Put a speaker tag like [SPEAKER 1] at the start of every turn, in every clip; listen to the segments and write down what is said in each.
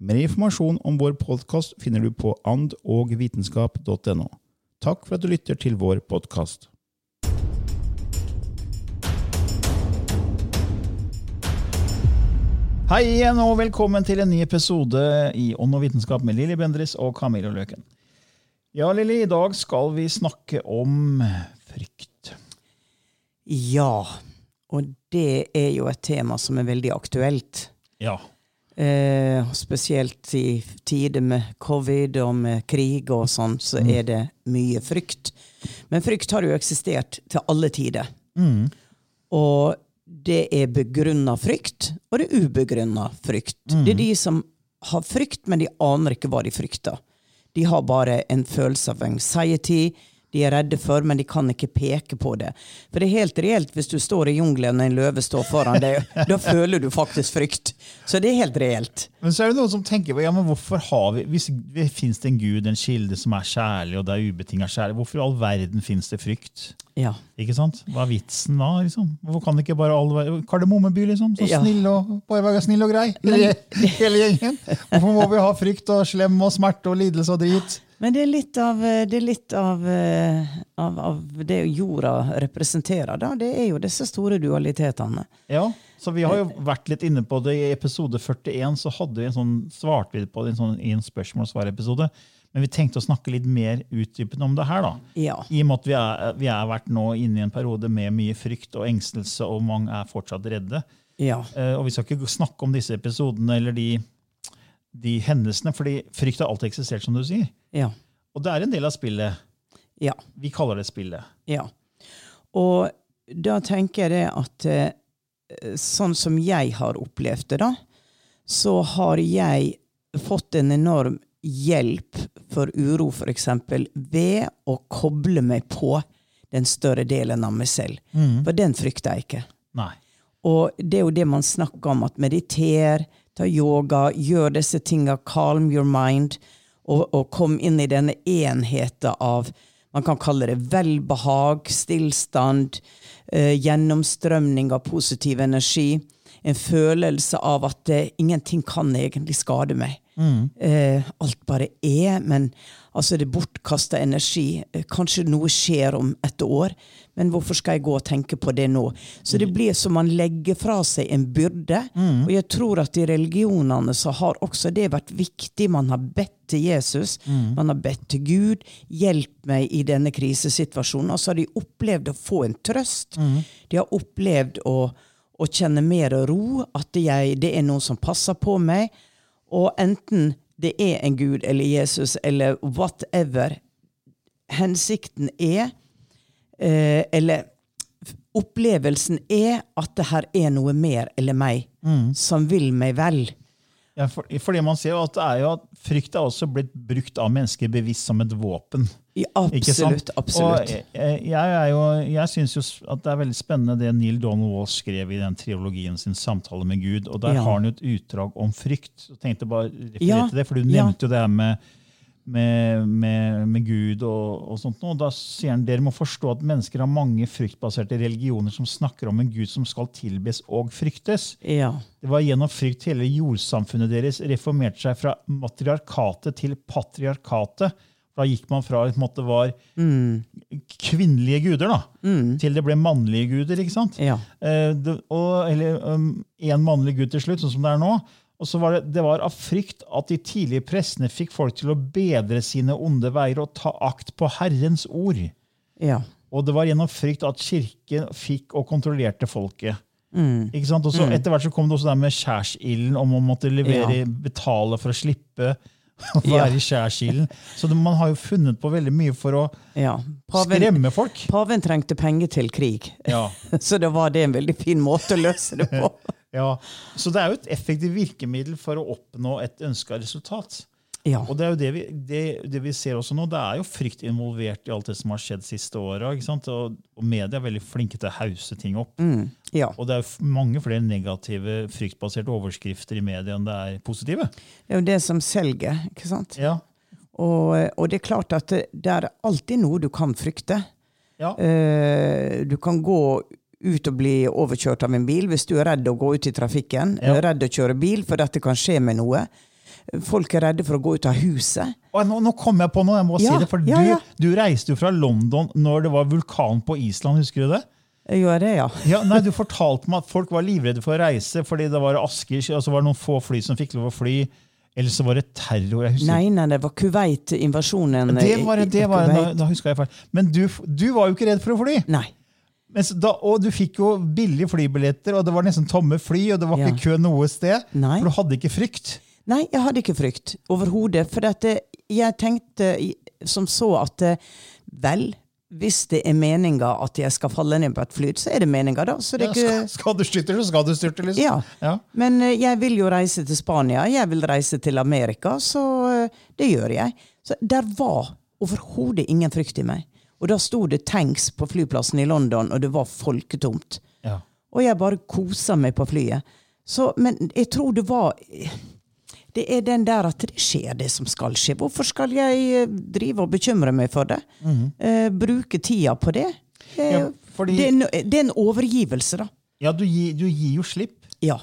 [SPEAKER 1] Mer informasjon om vår podkast finner du på andogvitenskap.no. Takk for at du lytter til vår podkast. Hei igjen, og velkommen til en ny episode i Ånd og vitenskap med Lilly Bendris og Camilla Løken. Ja, Lilly, i dag skal vi snakke om frykt.
[SPEAKER 2] Ja, og det er jo et tema som er veldig aktuelt.
[SPEAKER 1] Ja.
[SPEAKER 2] Eh, spesielt i tider med covid og med krig og sånn, så er det mye frykt. Men frykt har jo eksistert til alle tider. Og det er begrunna frykt, og det er ubegrunna frykt. Det er de som har frykt, men de aner ikke hva de frykter. De har bare en følelse av anxiety. De er redde for, men de kan ikke peke på det. For det er helt reelt hvis du står i jungelen og en løve står foran deg. da føler du faktisk frykt. Så det er helt reelt.
[SPEAKER 1] Men så er det noen som tenker ja, men hvorfor har vi, hvis det finnes en gud, en kilde som er kjærlig, og det er ubetinga kjærlig, hvorfor i all verden finnes det frykt?
[SPEAKER 2] Ja.
[SPEAKER 1] Ikke sant? Hva er vitsen da? liksom? Hvorfor kan det ikke bare alle være Kardemommeby, liksom? Så snill og, bare være snill og grei, hele gjengen. Hvorfor må vi ha frykt og slem og smerte og lidelse og drit?
[SPEAKER 2] Men det er litt av, det, er litt av, eh, av, av det jorda representerer. Da. Det er jo disse store dualitetene.
[SPEAKER 1] Ja, så vi har jo vært litt inne på det. I episode 41 så hadde vi en sånn, svarte vi på det en, sånn, i en spørsmål og svar-episode. Men vi tenkte å snakke litt mer utdypende om det her. da.
[SPEAKER 2] Ja.
[SPEAKER 1] I og med at vi er, vi er vært nå inne i en periode med mye frykt og engstelse, og mange er fortsatt redde.
[SPEAKER 2] Ja.
[SPEAKER 1] Eh, og vi skal ikke snakke om disse episodene eller de, de hendelsene, fordi frykt har alltid eksistert, som du sier.
[SPEAKER 2] Ja.
[SPEAKER 1] Og det er en del av spillet.
[SPEAKER 2] Ja.
[SPEAKER 1] Vi kaller det spillet.
[SPEAKER 2] Ja. Og da tenker jeg det at eh, sånn som jeg har opplevd det, da, så har jeg fått en enorm hjelp for uro, f.eks. ved å koble meg på den større delen av meg selv. For den frykter jeg ikke.
[SPEAKER 1] Nei.
[SPEAKER 2] Og det er jo det man snakker om, at mediter, ta yoga, gjør disse tinga, calm your mind, og, og kom inn i denne enheten av man kan kalle det velbehag, stillstand, eh, gjennomstrømning av positiv energi. En følelse av at eh, ingenting kan egentlig skade meg. Eh, alt bare er, men altså det bortkasta energi. Eh, Kanskje noe skjer om et år, men hvorfor skal jeg gå og tenke på det nå? Så det blir som man legger fra seg en byrde. Og jeg tror at i religionene så har også det vært viktig. Man har bedt til Jesus, man har bedt til Gud. Hjelp meg i denne krisesituasjonen. Og så har de opplevd å få en trøst. De har opplevd å, å kjenne mer ro, at jeg, det er noen som passer på meg. Og enten det er en Gud eller Jesus eller whatever hensikten er, eh, eller opplevelsen er at det her er noe mer eller meg som vil meg vel.
[SPEAKER 1] Ja, for, fordi man ser jo at det er jo at frykt er også blitt brukt av mennesker bevisst som et våpen.
[SPEAKER 2] Ja, absolutt. absolutt.
[SPEAKER 1] Og jeg, jeg, er jo, jeg syns jo at det er veldig spennende det Neil Donald Walsh skrev i den triologien sin 'Samtale med Gud'. og Der
[SPEAKER 2] Ja.
[SPEAKER 1] har han jo et utdrag om frykt. Jeg tenkte bare referere
[SPEAKER 2] Ja,
[SPEAKER 1] til det, for Du nevnte jo det her med, med, med, med Gud og, og sånt. Og da sier han dere må forstå at mennesker har mange fryktbaserte religioner som snakker om en Gud som skal tilbes og fryktes.
[SPEAKER 2] Ja.
[SPEAKER 1] Det var gjennom frykt hele jordsamfunnet deres reformerte seg fra matriarkatet til patriarkatet. Da gikk man fra at det var kvinnelige guder da, til det ble mannlige guder. ikke sant?
[SPEAKER 2] Ja.
[SPEAKER 1] Eh, det, og, eller én mannlig gud til slutt, sånn som det er nå. Og så var det, det var av frykt at de tidlige prestene fikk folk til å bedre sine onde veier og ta akt på Herrens ord.
[SPEAKER 2] Ja.
[SPEAKER 1] Og det var gjennom frykt at kirken fikk og kontrollerte folket.
[SPEAKER 2] Mm.
[SPEAKER 1] Ikke sant? Og så Etter hvert så kom det også der med skjærsilden, om å måtte levere,
[SPEAKER 2] Ja.
[SPEAKER 1] betale for å slippe å være i skjærsilden. Så det, man har jo funnet på veldig mye for å
[SPEAKER 2] ja. Paven,
[SPEAKER 1] skremme folk.
[SPEAKER 2] paven trengte penger til krig,
[SPEAKER 1] Ja.
[SPEAKER 2] så da var det en veldig fin måte å løse det på.
[SPEAKER 1] Ja, Så det er jo et effektivt virkemiddel for å oppnå et ønska resultat.
[SPEAKER 2] Ja.
[SPEAKER 1] Og det er jo det vi, det, det vi ser også nå, det er jo frykt involvert i alt det som har skjedd siste åra. Og, og media er veldig flinke til å hause ting opp.
[SPEAKER 2] Mm. ja.
[SPEAKER 1] Og det er mange flere negative, fryktbaserte overskrifter i media enn det er positive.
[SPEAKER 2] Det er jo det som selger, ikke sant?
[SPEAKER 1] Ja,
[SPEAKER 2] Og, og det er klart at det, det er alltid noe du kan frykte.
[SPEAKER 1] ja,
[SPEAKER 2] Uh, du kan gå ut og bli overkjørt av en bil hvis du er redd å gå ut i trafikken.
[SPEAKER 1] Ja.
[SPEAKER 2] Redd å kjøre bil for dette kan skje med noe. Folk er redde for å gå ut av huset.
[SPEAKER 1] Nå, nå kom jeg på noe, jeg må
[SPEAKER 2] Ja,
[SPEAKER 1] si det. For
[SPEAKER 2] ja, ja.
[SPEAKER 1] Du, du reiste jo fra London når det var vulkan på Island, husker du det?
[SPEAKER 2] Gjør det, ja.
[SPEAKER 1] Ja, nei, Du fortalte meg at folk var livredde for å reise fordi det var asker, og så var det noen få fly som fikk lov å fly. Eller så var det terror. jeg husker
[SPEAKER 2] Nei, nei, det var Kuwait-invasjonen.
[SPEAKER 1] Det var,
[SPEAKER 2] det,
[SPEAKER 1] det var, da,
[SPEAKER 2] Kuwait.
[SPEAKER 1] da jeg feil. Men du, du var jo ikke redd for å fly.
[SPEAKER 2] Nei.
[SPEAKER 1] Da, og du fikk jo billige flybilletter, og det var nesten tomme fly, og det var ikke kø noe sted.
[SPEAKER 2] Nei.
[SPEAKER 1] For du hadde ikke frykt.
[SPEAKER 2] Nei, jeg hadde ikke frykt overhodet. For at eh, jeg tenkte som så at eh, vel, hvis det er meninga at jeg skal falle ned på et fly, så er det meninga, da. Så det
[SPEAKER 1] Ja, skal, skal du styrte, så skal du styrte, liksom.
[SPEAKER 2] Ja.
[SPEAKER 1] Ja.
[SPEAKER 2] Men eh, jeg vil jo reise til Spania, jeg vil reise til Amerika, så det gjør jeg. Så der var overhodet ingen frykt i meg. Og da sto det tanks på flyplassen i London, og det var folketomt.
[SPEAKER 1] Ja.
[SPEAKER 2] Og jeg bare kosa meg på flyet. Så, men jeg tror det var Det er den der at det skjer det som skal skje. Hvorfor skal jeg eh, drive og bekymre meg for det? Eh, bruke tida på det? Eh,
[SPEAKER 1] Ja, fordi-
[SPEAKER 2] det, er en, det er en overgivelse, da.
[SPEAKER 1] ja, du, gir, du gir jo slipp.
[SPEAKER 2] Ja.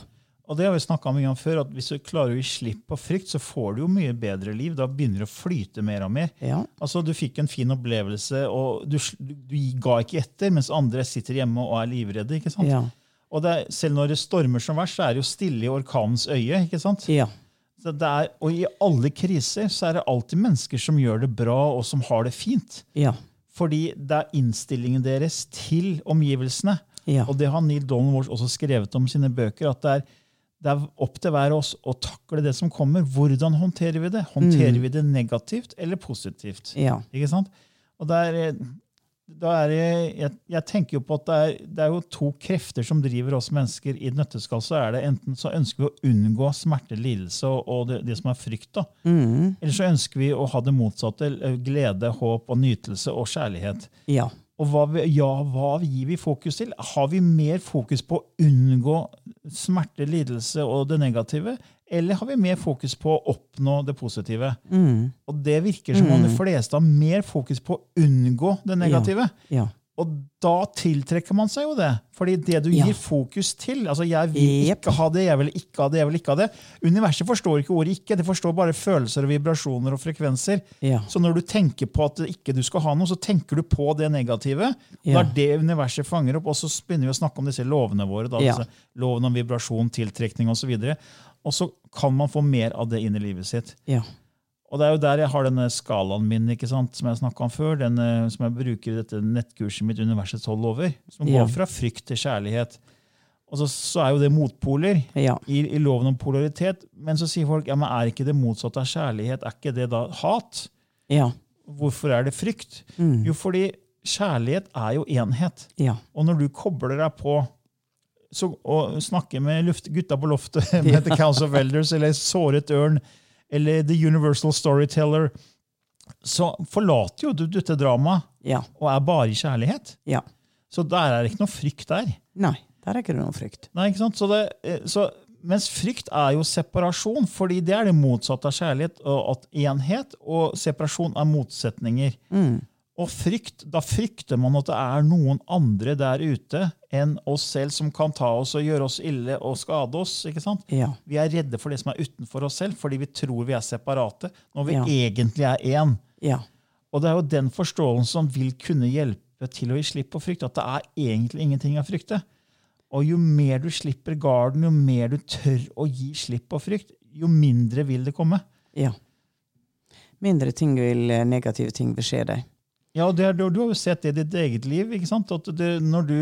[SPEAKER 1] Og det har vi mye om før, at hvis du klarer å gi slipp på frykt, så får du jo mye bedre liv. Da begynner det å flyte mer og mer.
[SPEAKER 2] Ja.
[SPEAKER 1] Altså, Du fikk en fin opplevelse, og du, du ga ikke etter, mens andre sitter hjemme og er livredde. ikke sant?
[SPEAKER 2] Ja.
[SPEAKER 1] Og er, Selv når det stormer som verst, så er det jo stille i orkanens øye. ikke sant?
[SPEAKER 2] ja.
[SPEAKER 1] Er, og i alle kriser så er det alltid mennesker som gjør det bra, og som har det fint.
[SPEAKER 2] Ja.
[SPEAKER 1] Fordi det er innstillingen deres til omgivelsene.
[SPEAKER 2] Ja.
[SPEAKER 1] Og det har Neil Donald Walsh også skrevet om i sine bøker. at det er, det er opp til hver av oss å takle det som kommer. Hvordan håndterer vi det? Håndterer vi det negativt eller positivt?
[SPEAKER 2] Ja.
[SPEAKER 1] Ikke sant? Og der, er, da er det, jeg, jeg tenker jo på at det er, det er jo to krefter som driver oss mennesker. I et nøtteskall så er det enten så ønsker vi å unngå smerte, lidelse og, og det, det som er frykt. da. Eller så ønsker vi å ha det motsatte. Glede, håp og nytelse og kjærlighet.
[SPEAKER 2] Ja.
[SPEAKER 1] Og hva, vi- ja, hva gir vi fokus til? Har vi mer fokus på å unngå smerte, lidelse og det negative? Eller har vi mer fokus på å oppnå det positive? Og det virker som om de fleste har mer fokus på å unngå det negative.
[SPEAKER 2] Ja.
[SPEAKER 1] Og da tiltrekker man seg jo det. Fordi det du
[SPEAKER 2] Ja.
[SPEAKER 1] gir fokus til altså Jeg vil ikke ha det, jeg vil ikke ha det, jeg vil ikke ha det. Universet forstår ikke ordet ikke, det forstår bare følelser og vibrasjoner og frekvenser.
[SPEAKER 2] Ja.
[SPEAKER 1] Så når du tenker på at ikke du skal ha noe, så tenker du på det negative.
[SPEAKER 2] Ja.
[SPEAKER 1] Det er det universet fanger opp, og så begynner vi å snakke om disse lovene våre. Da,
[SPEAKER 2] Ja.
[SPEAKER 1] disse lovene om vibrasjon, tiltrekning osv. Og, så og så kan man få mer av det inn i livet sitt.
[SPEAKER 2] Ja.
[SPEAKER 1] Og det er jo der jeg har denne skalaen min ikke sant, som jeg snakket om før, den, eh, som jeg bruker i dette nettkurset mitt, Universets hold over, som
[SPEAKER 2] Ja.
[SPEAKER 1] går fra frykt til kjærlighet. Og så, så er jo det motpoler
[SPEAKER 2] Ja.
[SPEAKER 1] i, i loven om polaritet. Men så sier folk ja, men er ikke det motsatte av kjærlighet? Er ikke det da hat?
[SPEAKER 2] Ja.
[SPEAKER 1] Hvorfor er det frykt?
[SPEAKER 2] Mm.
[SPEAKER 1] Jo, fordi kjærlighet er jo enhet.
[SPEAKER 2] Ja.
[SPEAKER 1] Og når du kobler deg på så, og snakker med luft, gutta på loftet med The Council of Elders eller Såret ørn eller The Universal Storyteller, så forlater jo du dette dramaet
[SPEAKER 2] Ja.
[SPEAKER 1] og er bare i kjærlighet.
[SPEAKER 2] Ja.
[SPEAKER 1] Så der er det ikke noe frykt der.
[SPEAKER 2] Nei, der er ikke noe frykt.
[SPEAKER 1] Nei, ikke sant? Så det, eh, så, Mens frykt er jo separasjon, fordi det er det motsatte av kjærlighet. og Enhet og separasjon er motsetninger. Og frykt, da frykter man at det er noen andre der ute enn oss selv som kan ta oss og gjøre oss ille og skade oss. ikke sant?
[SPEAKER 2] Ja.
[SPEAKER 1] Vi er redde for det som er utenfor oss selv, fordi vi tror vi er separate, når vi
[SPEAKER 2] Ja.
[SPEAKER 1] egentlig er én.
[SPEAKER 2] Ja.
[SPEAKER 1] Og det er jo den forståelsen som vil kunne hjelpe til å gi slipp på frykt. At det er egentlig ingenting å frykte. Og jo mer du slipper garden, jo mer du tør å gi slipp på frykt, jo mindre vil det komme.
[SPEAKER 2] ja. Mindre ting vil eh, negative ting beskje deg.
[SPEAKER 1] Ja, og det du, du har jo sett det i ditt eget liv. ikke sant? At det, når du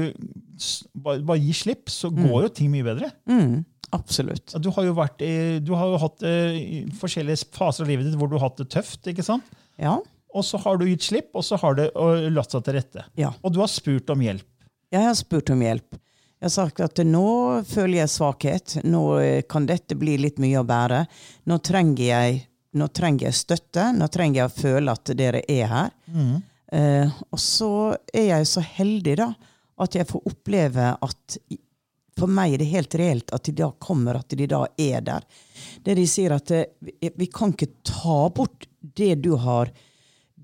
[SPEAKER 1] bare, bare gir slipp, så går jo ting mye bedre.
[SPEAKER 2] Mm, absolutt.
[SPEAKER 1] Du har jo, vært du har jo hatt eh, forskjellige faser av livet ditt hvor du har hatt det tøft. ikke sant?
[SPEAKER 2] Ja.
[SPEAKER 1] Og så har du gitt slipp, og så har det latt seg til rette.
[SPEAKER 2] Ja.
[SPEAKER 1] Og du har spurt om hjelp.
[SPEAKER 2] Jeg har spurt om hjelp. Jeg har sagt at nå føler jeg svakhet. Nå eh, kan dette bli litt mye å bære. Nå trenger jeg, nå trenger jeg støtte. Nå trenger jeg å føle at dere er her. Eh, og så er jeg så heldig da, at jeg får oppleve at for meg er det helt reelt at de da kommer, at de da er der. Det de sier at eh, vi, vi kan ikke ta bort det du har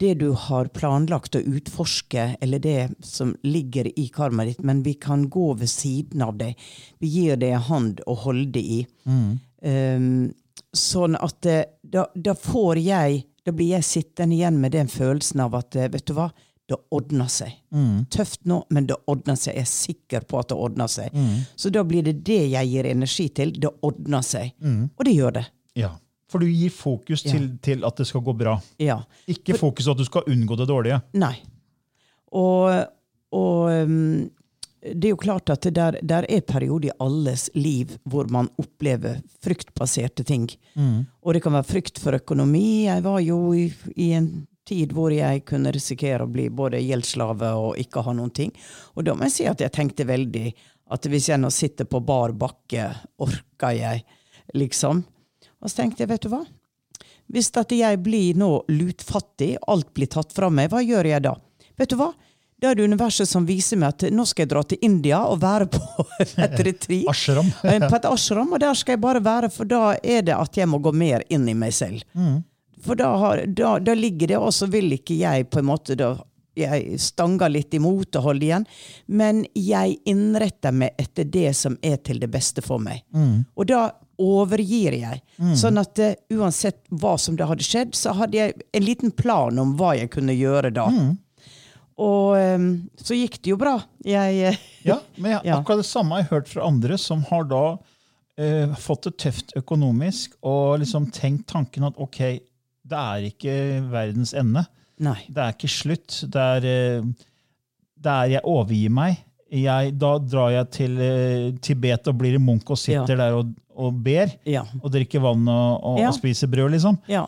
[SPEAKER 2] det du har planlagt å utforske, eller det som ligger i karmaet ditt, men vi kan gå ved siden av deg. Vi gir deg en hånd å holde i. Um, sånn at eh, da, da får jeg Da blir jeg sittende igjen med den følelsen av at eh, vet du hva, det ordner seg. Tøft nå, men det ordner seg. Jeg er sikker på at det ordner seg. Så da blir det det jeg gir energi til. Det ordner seg. Og det gjør det.
[SPEAKER 1] Ja. For du gir fokus til, til at det skal gå bra.
[SPEAKER 2] Ja.
[SPEAKER 1] Ikke fokus at du skal unngå det dårlige.
[SPEAKER 2] Nei. Og, og um, det er jo klart at det der, der er perioder i alles liv hvor man opplever fryktbaserte ting. Og det kan være frykt for økonomi. Jeg var jo i, i en tid hvor jeg kunne risikere å bli både gjeldsslave og ikke ha noen ting. Og da må jeg si at jeg tenkte veldig at hvis jeg nå sitter på bar bakke, orker jeg, liksom? Og så tenkte jeg, vet du hva? Hvis at jeg blir nå lutfattig, alt blir tatt fra meg, hva gjør jeg da? Vet du hva? Da er det universet som viser meg at nå skal jeg dra til India og være på et retreat.
[SPEAKER 1] Ashram.
[SPEAKER 2] Eh, På et ashram, og der skal jeg bare være, for da er det at jeg må gå mer inn i meg selv. For da, har, da, da ligger det, og så vil ikke jeg på en måte da jeg stanger litt imot og holder igjen, men jeg innretter meg etter det som er til det beste for meg. Og da overgir jeg. Sånn at uh, uansett hva som da hadde skjedd, så hadde jeg en liten plan om hva jeg kunne gjøre da. Og um, så gikk det jo bra. Jeg eh,
[SPEAKER 1] Ja, men jeg,
[SPEAKER 2] Ja.
[SPEAKER 1] akkurat det samme har jeg hørt fra andre som har da uh, fått det tøft økonomisk og liksom tenkt tanken at ok, det er ikke verdens ende.
[SPEAKER 2] Nei.
[SPEAKER 1] Det er ikke slutt. Det er, uh, det er jeg overgir meg. Jeg, da drar jeg til uh, Tibet og blir en munk og sitter der og, og ber.
[SPEAKER 2] Ja.
[SPEAKER 1] Og drikker vann og, og,
[SPEAKER 2] Ja.
[SPEAKER 1] og spiser brød, liksom.
[SPEAKER 2] Ja.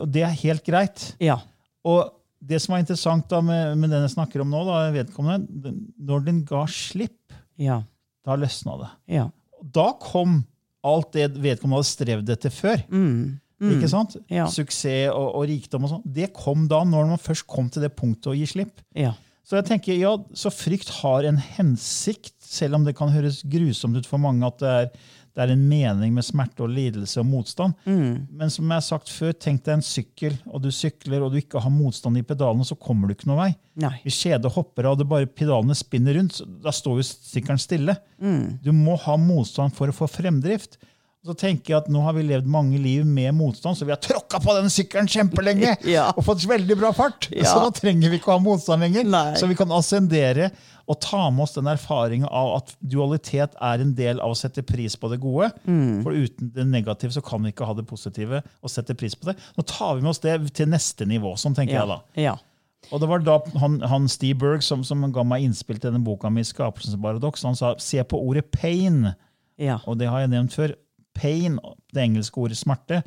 [SPEAKER 1] Og det er helt greit.
[SPEAKER 2] Ja.
[SPEAKER 1] Og det som er interessant da med, med den jeg snakker om nå, da, vedkommende, når den ga slipp,
[SPEAKER 2] Ja.
[SPEAKER 1] da løsna det.
[SPEAKER 2] Ja.
[SPEAKER 1] Da kom alt det vedkommende hadde strevd etter før. Ikke sant?
[SPEAKER 2] Ja.
[SPEAKER 1] Suksess og, og rikdom og sånn. Det kom da, når man først kom til det punktet å gi slipp.
[SPEAKER 2] Ja.
[SPEAKER 1] Så jeg tenker, ja, så frykt har en hensikt, selv om det kan høres grusomt ut for mange at det er, det er en mening med smerte og lidelse og motstand. Men som jeg har sagt før, tenk deg en sykkel, og du sykler og du ikke har motstand i pedalene, så kommer du ikke noen vei.
[SPEAKER 2] Nei.
[SPEAKER 1] Hvis kjedet hopper av og bare pedalene spinner rundt, så da står jo sykkelen stille. Du må ha motstand for å få fremdrift. Så tenker jeg at Nå har vi levd mange liv med motstand, så vi har tråkka på den sykkelen kjempelenge
[SPEAKER 2] Ja.
[SPEAKER 1] og fått veldig bra fart.
[SPEAKER 2] Ja.
[SPEAKER 1] Så da trenger vi ikke å ha motstand lenger.
[SPEAKER 2] Nei.
[SPEAKER 1] Så vi kan ascendere og ta med oss den erfaringen av at dualitet er en del av å sette pris på det gode.
[SPEAKER 2] Mm.
[SPEAKER 1] For uten det negative så kan vi ikke ha det positive og sette pris på det. Nå tar vi med oss det til neste nivå. sånn tenker jeg da.
[SPEAKER 2] Ja.
[SPEAKER 1] Og det var da han, han Steve Berg som, som ga meg innspill til denne boka mi, 'Skapelsens paradoks'. Han sa se på ordet 'pain',
[SPEAKER 2] Ja.
[SPEAKER 1] og det har jeg nevnt før. Pain, det engelske ordet smerte.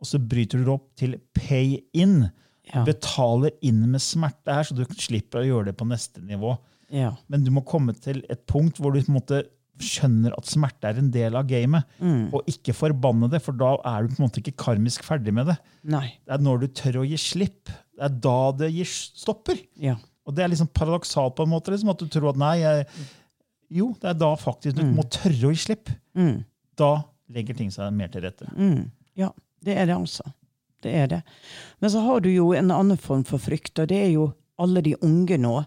[SPEAKER 1] Og så bryter du det opp til 'pay in'.
[SPEAKER 2] Ja.
[SPEAKER 1] Betaler inn med smerte her, så du slipper å gjøre det på neste nivå.
[SPEAKER 2] Ja.
[SPEAKER 1] Men du må komme til et punkt hvor du på en måte skjønner at smerte er en del av gamet, og ikke forbanne det, for da er du på en måte ikke karmisk ferdig med det.
[SPEAKER 2] Nei.
[SPEAKER 1] Det er når du tør å gi slipp. Det er da det gir stopper.
[SPEAKER 2] Ja.
[SPEAKER 1] Og det er liksom paradoksalt på en måte, liksom, at du tror at nei, jeg, jo, det er da faktisk du må tørre å gi slipp. Da legger ting seg mer til rette.
[SPEAKER 2] Mm. Ja, det er det altså. Det er det. Men så har du jo en annen form for frykt, og det er jo alle de unge nå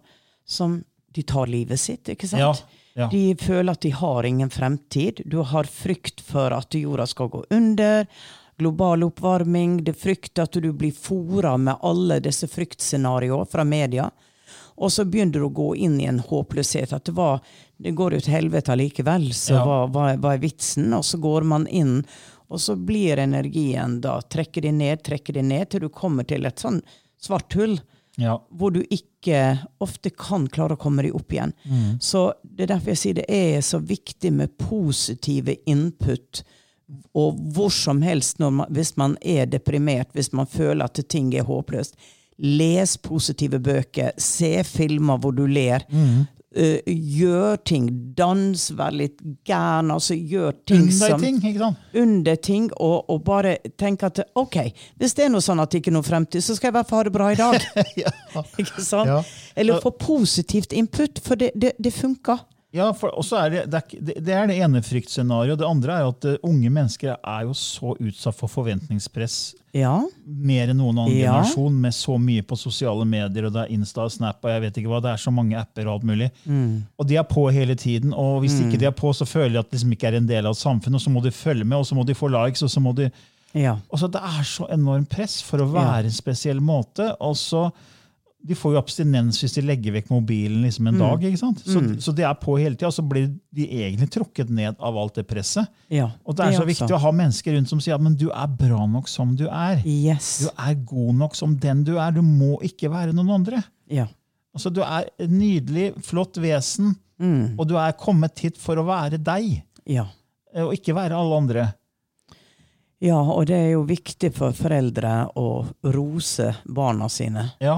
[SPEAKER 2] som de tar livet sitt, ikke sant?
[SPEAKER 1] Ja, ja.
[SPEAKER 2] De føler at de har ingen fremtid. Du har frykt for at jorda skal gå under. Global oppvarming. Det frykter at du blir fora med alle disse fryktscenarioene fra media. Og så begynner du å gå inn i en håpløshet. At det, var, det går jo til helvete allikevel, så
[SPEAKER 1] Ja.
[SPEAKER 2] hva, hva, hva er vitsen? Og så går man inn, og så blir energien da Trekker de ned, trekker de ned, til du kommer til et sånn svart hull
[SPEAKER 1] Ja.
[SPEAKER 2] hvor du ikke ofte kan klare å komme deg opp igjen. Så det er derfor jeg sier det er så viktig med positive input. Og hvor som helst man, hvis man er deprimert, hvis man føler at ting er håpløst. Les positive bøker, se filmer hvor du ler. eh, gjør ting. Dans, vær litt gæren. Altså gjør ting
[SPEAKER 1] under
[SPEAKER 2] som
[SPEAKER 1] ting, ikke sant?
[SPEAKER 2] under ting, og, og bare tenk at ok, hvis det er noe sånn at det ikke er noe fremtid, så skal jeg i hvert fall ha det bra i dag.
[SPEAKER 1] ja.
[SPEAKER 2] Ikke sant?
[SPEAKER 1] Ja.
[SPEAKER 2] Eller få positivt input, for det, det, det funker.
[SPEAKER 1] Ja, for er det, det, er, det, er det ene fryktscenarioet. Det andre er at eh, unge mennesker er jo så utsatt for forventningspress
[SPEAKER 2] Ja.
[SPEAKER 1] mer enn noen annen
[SPEAKER 2] Ja.
[SPEAKER 1] generasjon, med så mye på sosiale medier, og det er Insta og Snap og jeg vet ikke hva, det er så mange apper og alt mulig.
[SPEAKER 2] Mm.
[SPEAKER 1] Og de er på hele tiden, og hvis ikke de er på, så føler de at de liksom ikke er en del av samfunnet, og så må de følge med, og så må de få likes, og så må de
[SPEAKER 2] Ja.
[SPEAKER 1] Altså, det er så enormt press for å være en spesiell måte. og så De får jo abstinens hvis de legger vekk mobilen liksom en dag. ikke sant? Så, så de er på hele tida, og så blir de egentlig trukket ned av alt det presset.
[SPEAKER 2] ja.
[SPEAKER 1] Og det er så viktig å ha mennesker rundt som sier men du er bra nok som du er.
[SPEAKER 2] Yes.
[SPEAKER 1] Du er god nok som den du er. Du må ikke være noen andre.
[SPEAKER 2] Ja.
[SPEAKER 1] Altså, Du er et nydelig, flott vesen, og du er kommet hit for å være deg,
[SPEAKER 2] ja.
[SPEAKER 1] eh, og ikke være alle andre.
[SPEAKER 2] Ja, og det er jo viktig for foreldre å rose barna sine.
[SPEAKER 1] Ja,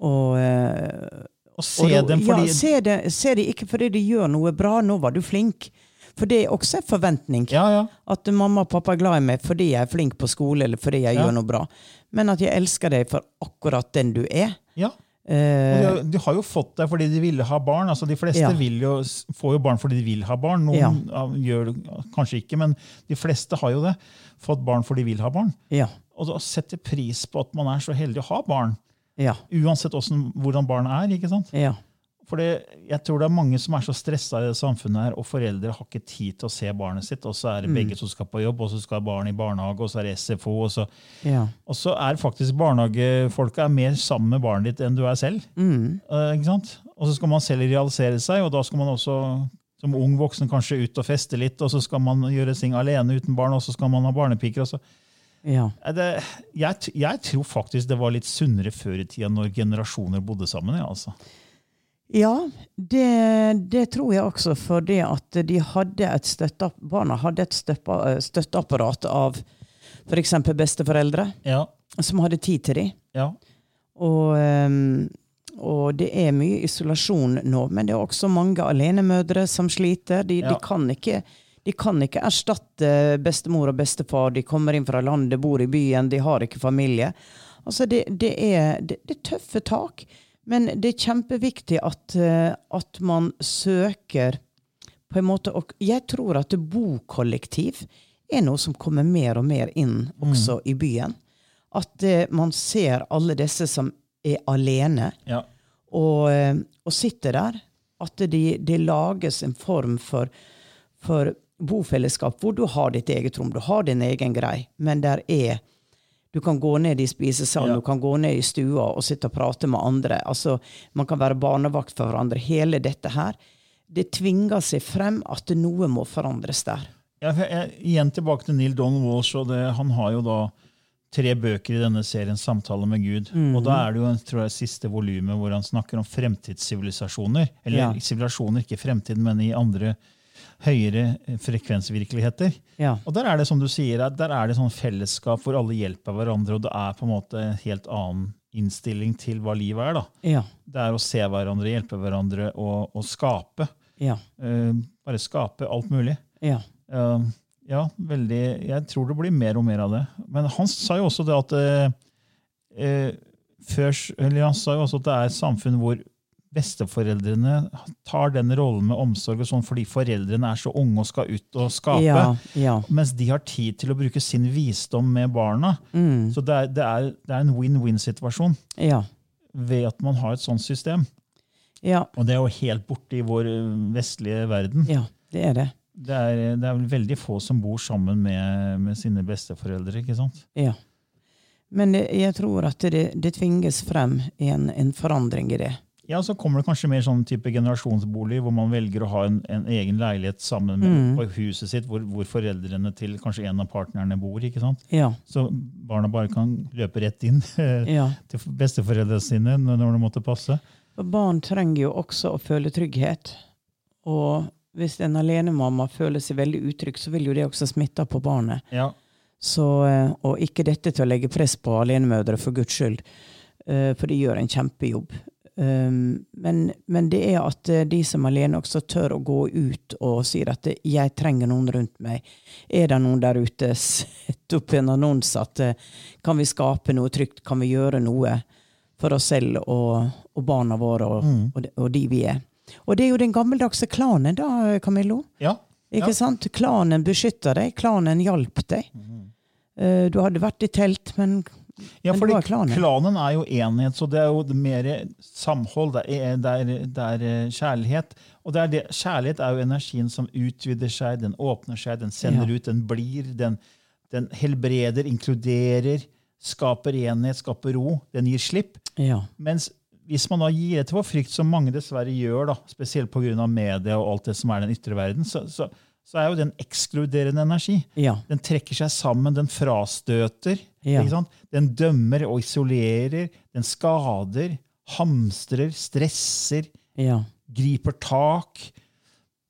[SPEAKER 2] Og, eh,
[SPEAKER 1] Og se
[SPEAKER 2] og
[SPEAKER 1] dem fordi
[SPEAKER 2] ja, se, det, se det ikke fordi de gjør noe bra. 'Nå var du flink'. For det er også en forventning.
[SPEAKER 1] Ja, ja.
[SPEAKER 2] At mamma og pappa er glad i meg fordi jeg er flink på skole eller fordi jeg
[SPEAKER 1] Ja.
[SPEAKER 2] gjør noe bra. Men at jeg elsker deg for akkurat den du er.
[SPEAKER 1] ja.
[SPEAKER 2] Eh,
[SPEAKER 1] Og de, de har jo fått deg fordi de ville ha barn. altså De fleste jo, får jo barn fordi de vil ha barn. Noen gjør det kanskje ikke, men de fleste har jo det. Fått barn fordi de vil ha barn.
[SPEAKER 2] ja.
[SPEAKER 1] Og da setter pris på at man er så heldig å ha barn.
[SPEAKER 2] Ja.
[SPEAKER 1] Uansett hvordan, hvordan barnet er. ikke sant?
[SPEAKER 2] Ja.
[SPEAKER 1] For jeg tror det er mange som er så stressa i det samfunnet, her, og foreldre har ikke tid til å se barnet sitt. Og så er det begge som skal på jobb, og så skal barn i barnehage, og så er det SFO. Og så,
[SPEAKER 2] ja.
[SPEAKER 1] og så er faktisk barnehagefolka er mer sammen med barnet ditt enn du er selv. Eh, ikke sant? Og så skal man selv realisere seg, og da skal man også som ung voksen kanskje ut og feste litt, og så skal man gjøre ting alene uten barn, og så skal man ha barnepiker. og så
[SPEAKER 2] ja.
[SPEAKER 1] er det, jeg, jeg tror faktisk det var litt sunnere før i tida, når generasjoner bodde sammen. Ja, altså.
[SPEAKER 2] Ja, det, det tror jeg også, for det at de hadde et støtteapp, barna hadde et støtte, støtteapparat av f.eks. besteforeldre,
[SPEAKER 1] ja,
[SPEAKER 2] som hadde tid til dem.
[SPEAKER 1] ja.
[SPEAKER 2] Og, ehm, og det er mye isolasjon nå, men det er også mange alenemødre som sliter. De, de, kan ikke, de kan ikke erstatte bestemor og bestefar. De kommer inn fra landet, bor i byen, de har ikke familie. Altså det, det, er, det, det er tøffe tak, men det er kjempeviktig at, eh, at man søker på en måte og Jeg tror at bokollektiv er noe som kommer mer og mer inn også i byen. At eh, man ser alle disse som er alene,
[SPEAKER 1] ja.
[SPEAKER 2] og, eh, og sitter der. At det de lages en form for, for bofellesskap hvor du har ditt eget rom, du har din egen grei, men der er du kan gå ned i spisesalen,
[SPEAKER 1] Ja.
[SPEAKER 2] du kan gå ned i stua og sitte og prate med andre. Altså, man kan være barnevakt for hverandre. Hele dette her. Det tvinger seg frem at noe må forandres der.
[SPEAKER 1] Ja, jeg, jeg, igjen tilbake til Neil Donald Walsh. og det, Han har jo da tre bøker i denne serien, 'Samtale med Gud'. Og Da er det jo tror jeg, siste volumet hvor han snakker om fremtidssivilisasjoner. Eller
[SPEAKER 2] Ja.
[SPEAKER 1] sivilisasjoner, ikke fremtid, men i andre høyere eh, frekvensvirkeligheter.
[SPEAKER 2] Ja.
[SPEAKER 1] Og Der er det som du sier, der er det sånn fellesskap hvor alle hjelper hverandre, og det er på en måte en helt annen innstilling til hva livet er. da.
[SPEAKER 2] Ja.
[SPEAKER 1] Det er å se hverandre, hjelpe hverandre og, og skape.
[SPEAKER 2] Ja.
[SPEAKER 1] Uh, bare skape alt mulig.
[SPEAKER 2] Ja.
[SPEAKER 1] Uh, ja, veldig Jeg tror det blir mer og mer av det. Men han sa jo også det at uh, før, Han sa jo også at det er et samfunn hvor besteforeldrene tar den rollen med omsorg og sånn fordi foreldrene er så unge og skal ut og skape.
[SPEAKER 2] Ja, ja.
[SPEAKER 1] Mens de har tid til å bruke sin visdom med barna.
[SPEAKER 2] Mm.
[SPEAKER 1] Så det er, det er, det er en win-win-situasjon
[SPEAKER 2] Ja.
[SPEAKER 1] ved at man har et sånt system.
[SPEAKER 2] Ja,
[SPEAKER 1] Og det er jo helt borte i vår vestlige verden.
[SPEAKER 2] ja, det er det.
[SPEAKER 1] Det er, det er veldig få som bor sammen med, med sine besteforeldre. ikke sant?
[SPEAKER 2] Ja. Men jeg tror at det, det tvinges frem en, en forandring i det.
[SPEAKER 1] Ja, Så kommer det kanskje mer sånn type generasjonsbolig, hvor man velger å ha en, en egen leilighet sammen med
[SPEAKER 2] Mm.
[SPEAKER 1] huset sitt, hvor, hvor foreldrene til kanskje en av partnerne bor. ikke sant?
[SPEAKER 2] Ja.
[SPEAKER 1] Så barna bare kan løpe rett inn
[SPEAKER 2] ja.
[SPEAKER 1] til besteforeldrene sine når når det måtte passe.
[SPEAKER 2] Barn trenger jo også å føle trygghet. Og hvis en alenemamma føler seg veldig utrygg, så vil jo det også smitte på barnet.
[SPEAKER 1] Ja,
[SPEAKER 2] Så, eh, og ikke dette til å legge press på alenemødre, for guds skyld, eh, for de gjør en kjempejobb. Um, men, men det er at eh, de som er alene også tør å gå ut og sier at eh, 'jeg trenger noen rundt meg'. Er det noen der ute, sett opp en annonse at eh, kan vi skape noe trygt, kan vi gjøre noe for oss selv og, og barna våre og, og, de, og de vi er. Og det er jo den gammeldagse klanen da, Camillo.
[SPEAKER 1] ja.
[SPEAKER 2] Ikke
[SPEAKER 1] Ja.
[SPEAKER 2] sant? Klanen beskytta deg, klanen hjalp deg. Eh, Du hadde vært i telt, men,
[SPEAKER 1] Ja,
[SPEAKER 2] var klanen.
[SPEAKER 1] klanen er jo enhet, så det er jo mer samhold, det er, det er, det er eh, kjærlighet. Og det er det, kjærlighet er jo energien som utvider seg, den åpner seg, den sender
[SPEAKER 2] Ja.
[SPEAKER 1] ut, den blir, den, den helbreder, inkluderer, skaper enhet, skaper ro. Den gir slipp.
[SPEAKER 2] Ja.
[SPEAKER 1] Mens hvis man da gir etter for frykt, som mange dessverre gjør, da, spesielt pga. media og alt det som er den ytre verden, så, så, så er jo den ekskluderende energi.
[SPEAKER 2] Ja.
[SPEAKER 1] Den trekker seg sammen, den frastøter.
[SPEAKER 2] Ja.
[SPEAKER 1] Den dømmer og isolerer, den skader, hamstrer, stresser,
[SPEAKER 2] Ja.
[SPEAKER 1] griper tak.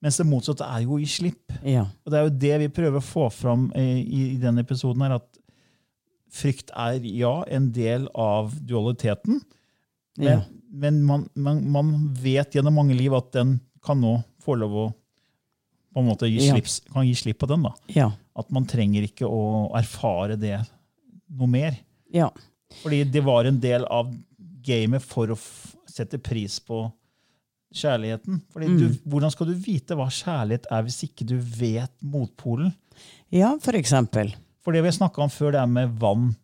[SPEAKER 1] Mens det motsatte er jo gi slipp.
[SPEAKER 2] Ja.
[SPEAKER 1] Og det er jo det vi prøver å få fram eh, i, i denne episoden, her, at frykt er ja, en del av dualiteten. Men, men man, man, man vet gjennom mange liv at den kan nå få lov å på en måte gi
[SPEAKER 2] Ja.
[SPEAKER 1] kan gi slipp på den. da.
[SPEAKER 2] Ja.
[SPEAKER 1] At man trenger ikke å erfare det noe mer.
[SPEAKER 2] Ja.
[SPEAKER 1] Fordi det var en del av gamet for å sette pris på kjærligheten. Fordi du, Hvordan skal du vite hva kjærlighet er hvis ikke du vet motpolen?
[SPEAKER 2] ja, for eksempel.
[SPEAKER 1] For det vi snakka om før, det er med vann.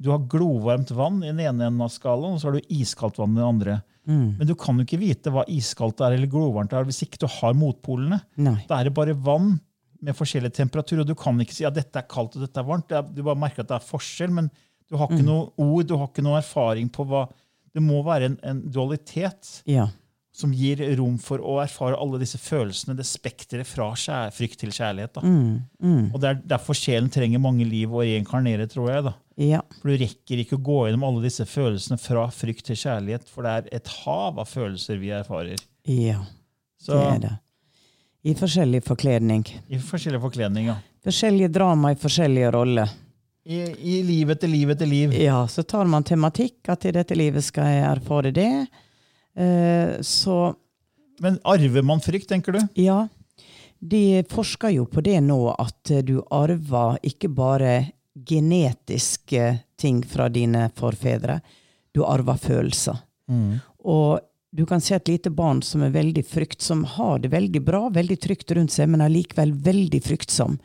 [SPEAKER 1] Du har glovarmt vann i den ene enden av skalaen, og så har du iskaldt vann i den andre. Men du kan jo ikke vite hva iskaldt er eller glovarmt er hvis ikke du har motpolene.
[SPEAKER 2] Nei.
[SPEAKER 1] Da er det bare vann med forskjellig temperatur, og du kan ikke si at dette er kaldt og dette er varmt. Du bare merker at det er forskjell, men du har ikke noe ord, du har ikke noe erfaring på hva Det må være en, en dualitet
[SPEAKER 2] Ja.
[SPEAKER 1] Som gir rom for å erfare alle disse følelsene, det spekteret fra frykt til kjærlighet. Da. Og det er derfor sjelen trenger mange liv å reinkarnere, tror jeg.
[SPEAKER 2] Ja.
[SPEAKER 1] For du rekker ikke å gå gjennom alle disse følelsene fra frykt til kjærlighet, for det er et hav av følelser vi erfarer.
[SPEAKER 2] Ja.
[SPEAKER 1] Så
[SPEAKER 2] Det er det. I forskjellig forkledning.
[SPEAKER 1] i forskjellig forkledning, ja.
[SPEAKER 2] Forskjellige drama i forskjellige roller.
[SPEAKER 1] I, I liv etter liv etter liv.
[SPEAKER 2] Ja, så tar man tematikk at i dette livet skal jeg erfare det. Eh, så
[SPEAKER 1] Men arver man frykt, tenker du?
[SPEAKER 2] ja, de forsker jo på det nå, at eh, du arver ikke bare genetiske ting fra dine forfedre, du arver følelser. Og du kan se et lite barn som er veldig frykt, som har det veldig bra, veldig trygt rundt seg, men er likevel veldig fryktsom.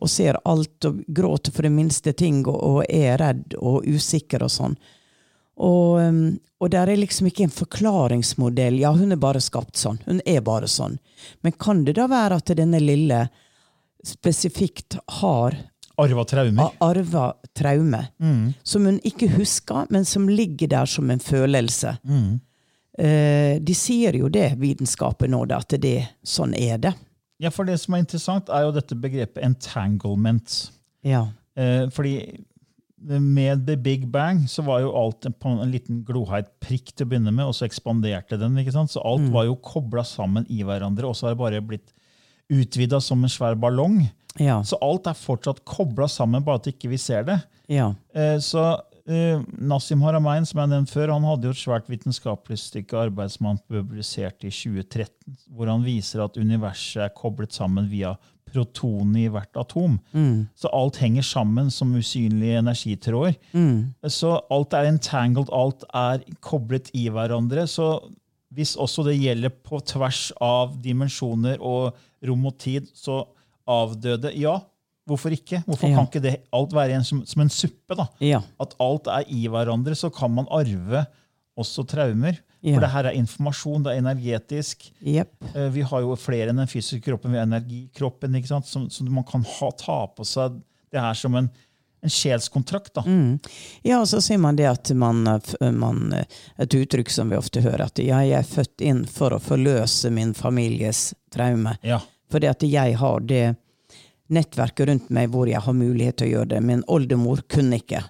[SPEAKER 2] Og ser alt og gråter for det minste ting og, og er redd og usikker og sånn. Og, um, og der er liksom ikke en forklaringsmodell. Ja, hun er bare skapt sånn. Hun er bare sånn. Men kan det da være at denne lille spesifikt har
[SPEAKER 1] Arva traumer.
[SPEAKER 2] arva traume, som hun ikke husker, men som ligger der som en følelse? Eh, de sier jo det, vitenskapen nå, at det, sånn er det.
[SPEAKER 1] Ja, for det som er interessant, er jo dette begrepet entanglement.
[SPEAKER 2] Ja.
[SPEAKER 1] Eh, fordi med The Big Bang så var jo alt en, en liten gloheit prikk til å begynne med, og så ekspanderte den. ikke sant? Så alt var jo kobla sammen i hverandre, og så har det bare blitt utvida som en svær ballong.
[SPEAKER 2] Ja.
[SPEAKER 1] Så alt er fortsatt kobla sammen, bare at ikke vi ser det.
[SPEAKER 2] Ja.
[SPEAKER 1] Eh, Så eh, Nassim Haramein, som jeg nevnte før, han hadde jo et svært vitenskapelig stykke arbeid som han publiserte i 2013, hvor han viser at universet er koblet sammen via protonene i hvert atom. Så alt henger sammen som usynlige energitråder. Så alt er entangled, alt er koblet i hverandre. Så hvis også det gjelder på tvers av dimensjoner og rom og tid, så avdøde Ja, hvorfor ikke? Hvorfor
[SPEAKER 2] Ja.
[SPEAKER 1] kan ikke det alt være en, som, som en suppe? da?
[SPEAKER 2] Ja.
[SPEAKER 1] At alt er i hverandre, så kan man arve også traumer.
[SPEAKER 2] Ja.
[SPEAKER 1] For det her er informasjon, det er energetisk.
[SPEAKER 2] Jepp.
[SPEAKER 1] Eh, Vi har jo flere enn den fysiske kroppen. Vi har energikroppen, ikke sant? Som, som man kan ha, ta på seg det her som en, en sjelskontrakt. da.
[SPEAKER 2] Ja, og så sier man det at man, eh, man eh, Et uttrykk som vi ofte hører, at ja, jeg er født inn for å forløse min families traume.
[SPEAKER 1] Ja.
[SPEAKER 2] Fordi at jeg har det nettverket rundt meg hvor jeg har mulighet til å gjøre det. Min oldemor kunne ikke.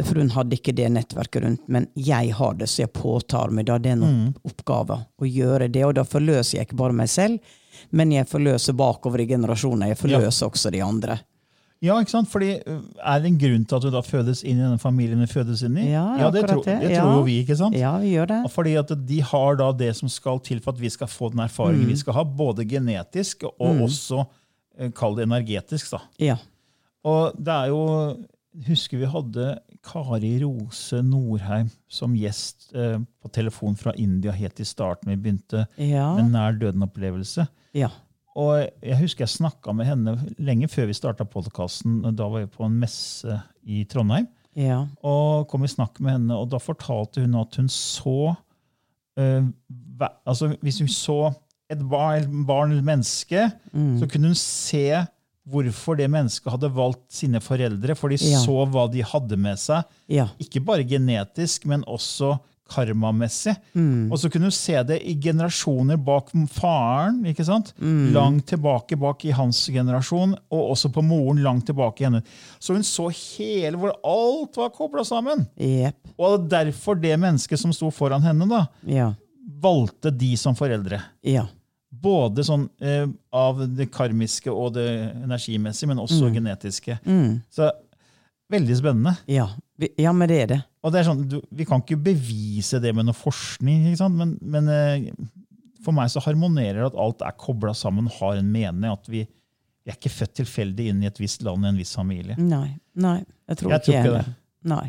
[SPEAKER 2] For hun hadde ikke det nettverket rundt. Men jeg har det, så jeg påtar meg da den opp oppgaven å gjøre det. Og da forløser jeg ikke bare meg selv, men jeg forløser bakover i generasjoner. Jeg forløser også de andre.
[SPEAKER 1] Ja, ikke sant? Fordi Er det en grunn til at du da fødes inn i denne familien du fødes inn i?
[SPEAKER 2] Ja,
[SPEAKER 1] det, tro,
[SPEAKER 2] det.
[SPEAKER 1] det
[SPEAKER 2] Ja.
[SPEAKER 1] tror jo vi, ikke sant?
[SPEAKER 2] Ja, vi gjør det.
[SPEAKER 1] Fordi at de har da det som skal til for at vi skal få den erfaringen vi skal ha, både genetisk og også eh, kall det energetisk. da.
[SPEAKER 2] Ja.
[SPEAKER 1] Og det er jo Husker vi hadde Kari Rose Norheim som gjest eh, på telefon fra India helt i starten vi begynte
[SPEAKER 2] Ja.
[SPEAKER 1] med nær døden-opplevelse.
[SPEAKER 2] ja.
[SPEAKER 1] Og jeg husker jeg snakka med henne lenge før vi starta podkasten. Da var jeg på en messe i Trondheim.
[SPEAKER 2] Ja.
[SPEAKER 1] Og kom i snakk med henne, og da fortalte hun at hun så eh, altså Hvis hun så et barn, barn eller menneske, så kunne hun se hvorfor det mennesket hadde valgt sine foreldre. For de
[SPEAKER 2] Ja.
[SPEAKER 1] så hva de hadde med seg.
[SPEAKER 2] Ja.
[SPEAKER 1] Ikke bare genetisk, men også karmamessig. Og så kunne du se det i generasjoner bak faren. ikke sant? Langt tilbake bak i hans generasjon, og også på moren langt tilbake i henne. Så hun så hele hvor alt var kobla sammen.
[SPEAKER 2] Yep.
[SPEAKER 1] Og er derfor det mennesket som sto foran henne, da,
[SPEAKER 2] Ja.
[SPEAKER 1] valgte de som foreldre.
[SPEAKER 2] Ja.
[SPEAKER 1] Både sånn eh, av det karmiske og det energimessige, men også genetiske. Så veldig spennende.
[SPEAKER 2] Ja. Ja, men det er det.
[SPEAKER 1] Og det er sånn, du, Vi kan ikke bevise det med noe forskning, ikke sant? men, men eh, for meg så harmonerer det at alt er kobla sammen, har en mening. At vi, vi er ikke født tilfeldig inn i et visst land i en viss familie.
[SPEAKER 2] Nei. Nei. Jeg tror
[SPEAKER 1] Jeg
[SPEAKER 2] ikke
[SPEAKER 1] tror ikke
[SPEAKER 2] det. Nei.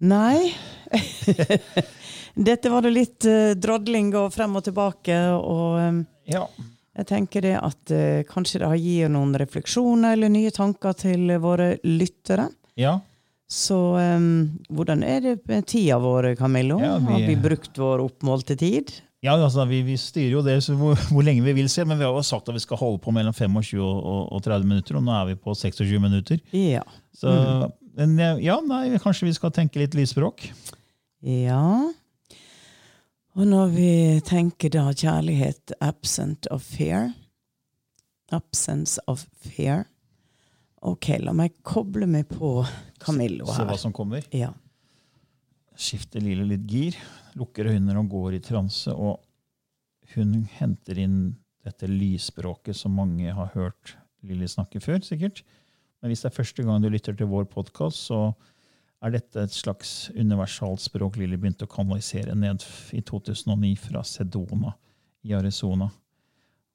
[SPEAKER 2] Nei. Dette var det litt uh, drodling og frem og tilbake, og um,
[SPEAKER 1] Ja.
[SPEAKER 2] jeg tenker det at uh, kanskje det har gitt noen refleksjoner eller nye tanker til våre lyttere.
[SPEAKER 1] ja.
[SPEAKER 2] Så um, hvordan er det med tida vår, Camillo?
[SPEAKER 1] Ja, vi-
[SPEAKER 2] Har vi brukt vår oppmålte tid?
[SPEAKER 1] Ja, altså, vi, vi styrer jo det så hvor, hvor lenge vi vil se, men vi har jo sagt at vi skal holde på mellom 25 og, og, og 30 minutter, og nå er vi på 26 minutter.
[SPEAKER 2] Ja.
[SPEAKER 1] Så men, eh, ja, nei, kanskje vi skal tenke litt lysspråk?
[SPEAKER 2] Ja. Og når vi tenker da kjærlighet absent of fear Absence of fear. Ok, la meg koble meg på Camillo her.
[SPEAKER 1] Se hva som kommer.
[SPEAKER 2] Ja.
[SPEAKER 1] Skifte Lille litt gir, lukker øynene og går i transe, og hun henter inn dette lysspråket som mange har hørt Lilly snakke før, sikkert. Men hvis det er første gang du lytter til vår podkast, så er dette et slags universalt språk Lilly begynte å kanalisere ned i 2009 fra Sedona i Arizona.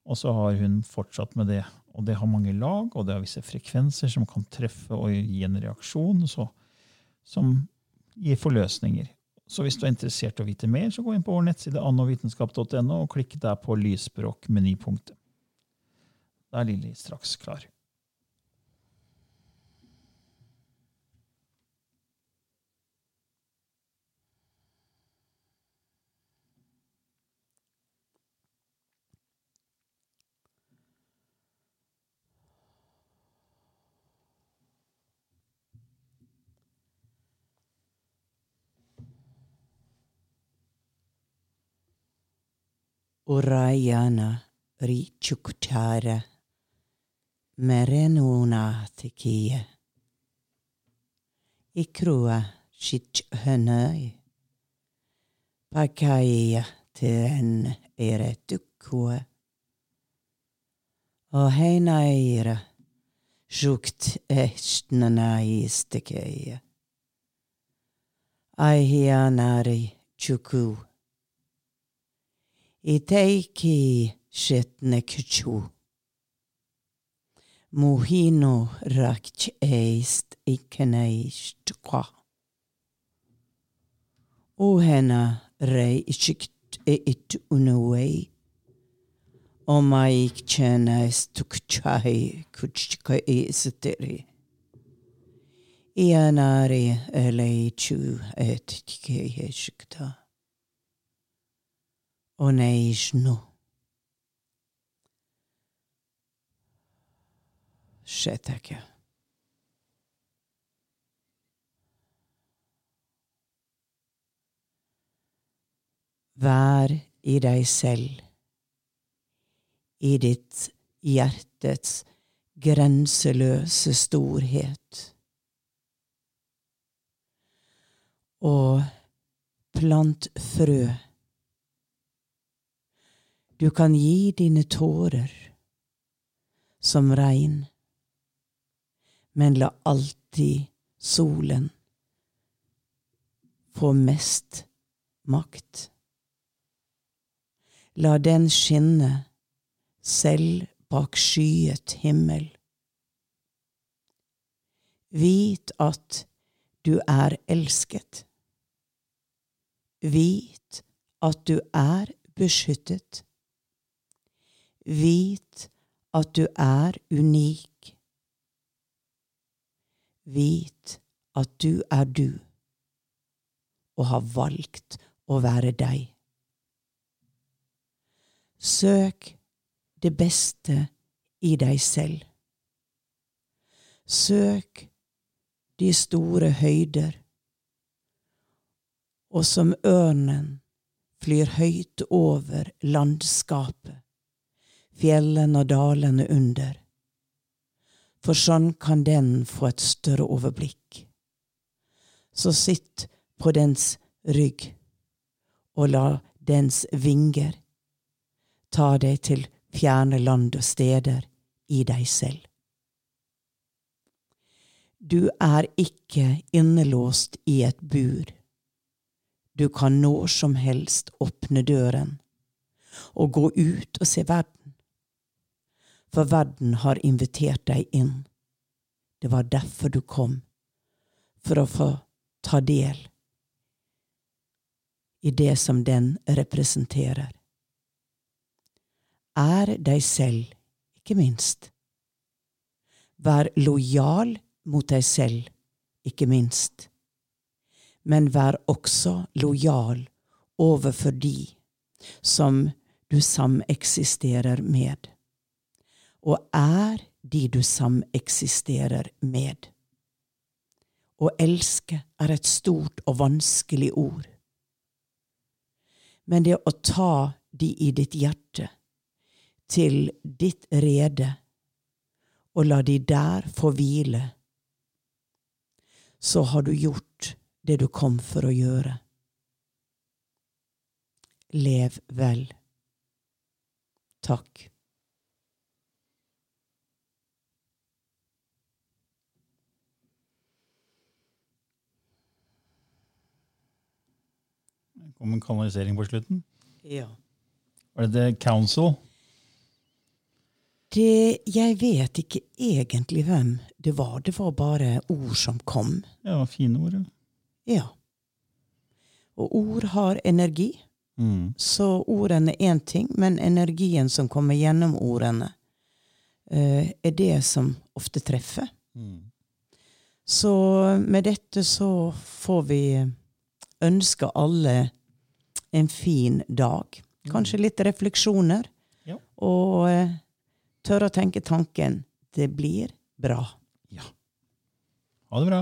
[SPEAKER 1] Og så har hun fortsatt med det. Og det har mange lag, og det har visse frekvenser som kan treffe og gi en reaksjon så, som gir forløsninger. Så hvis du er interessert i å vite mer, så gå inn på vår nettside annovitenskap.no og klikk der på lysspråk-menypunktet. Da er Lilly straks klar.
[SPEAKER 2] Urayana richuktara merenuna tikie. Ikrua chichhönöi pakaia ten eretukua. Og heinaira sjukt estnanaistekeia. Aihianari chuku. Iteiki shetne kuchu. Muhino rakch eist ikeneist kwa. Ohena rei ichikt e it unaway. O mai chena stukchai kuchka e siteri. Ianari ele chu et tike no. Shetaka. Vær i deg selv, i ditt hjertets grenseløse storhet. Og plant frø. Du kan gi dine tårer som regn, men la alltid solen få mest makt. La den skinne selv bak skyet himmel. Vit at du er elsket. Vit at du er beskyttet. Vit at du er unik. Vit at du er du, og har valgt å være deg. Søk det beste i deg selv. Søk de store høyder, og som ørnen flyr høyt over landskapet, fjellene og dalene under. For sånn kan den få et større overblikk. Så sitt på dens rygg, og la dens vinger ta deg til fjerne land og steder i deg selv. Du er ikke innelåst i et bur. Du kan når som helst åpne døren og gå ut og se verden. For verden har invitert deg inn. Det var derfor du kom, for å få ta del i det som den representerer er deg selv, ikke minst. Vær lojal mot deg selv, ikke minst. Men vær også lojal overfor de som du sameksisterer med. Og er de du sameksisterer med. Å elske er et stort og vanskelig ord. Men det å ta de i ditt hjerte, til ditt rede, og la de der få hvile, så har du gjort det du kom for å gjøre. Lev vel. Takk.
[SPEAKER 1] Kom en kanalisering på slutten.
[SPEAKER 2] Ja.
[SPEAKER 1] Var det The Council?
[SPEAKER 2] Det, jeg vet ikke egentlig hvem det var. Det var bare ord som kom.
[SPEAKER 1] Ja, fine ord. ja.
[SPEAKER 2] Ja. Og ord har energi.
[SPEAKER 1] Mm.
[SPEAKER 2] Så ordene er én ting, men energien som kommer gjennom ordene, uh, er det som ofte treffer.
[SPEAKER 1] Mm.
[SPEAKER 2] Så med dette så får vi ønske alle en fin dag. Kanskje litt refleksjoner.
[SPEAKER 1] Ja.
[SPEAKER 2] Og eh, tørre å tenke tanken 'det blir bra'. Ja.
[SPEAKER 1] Ha det bra.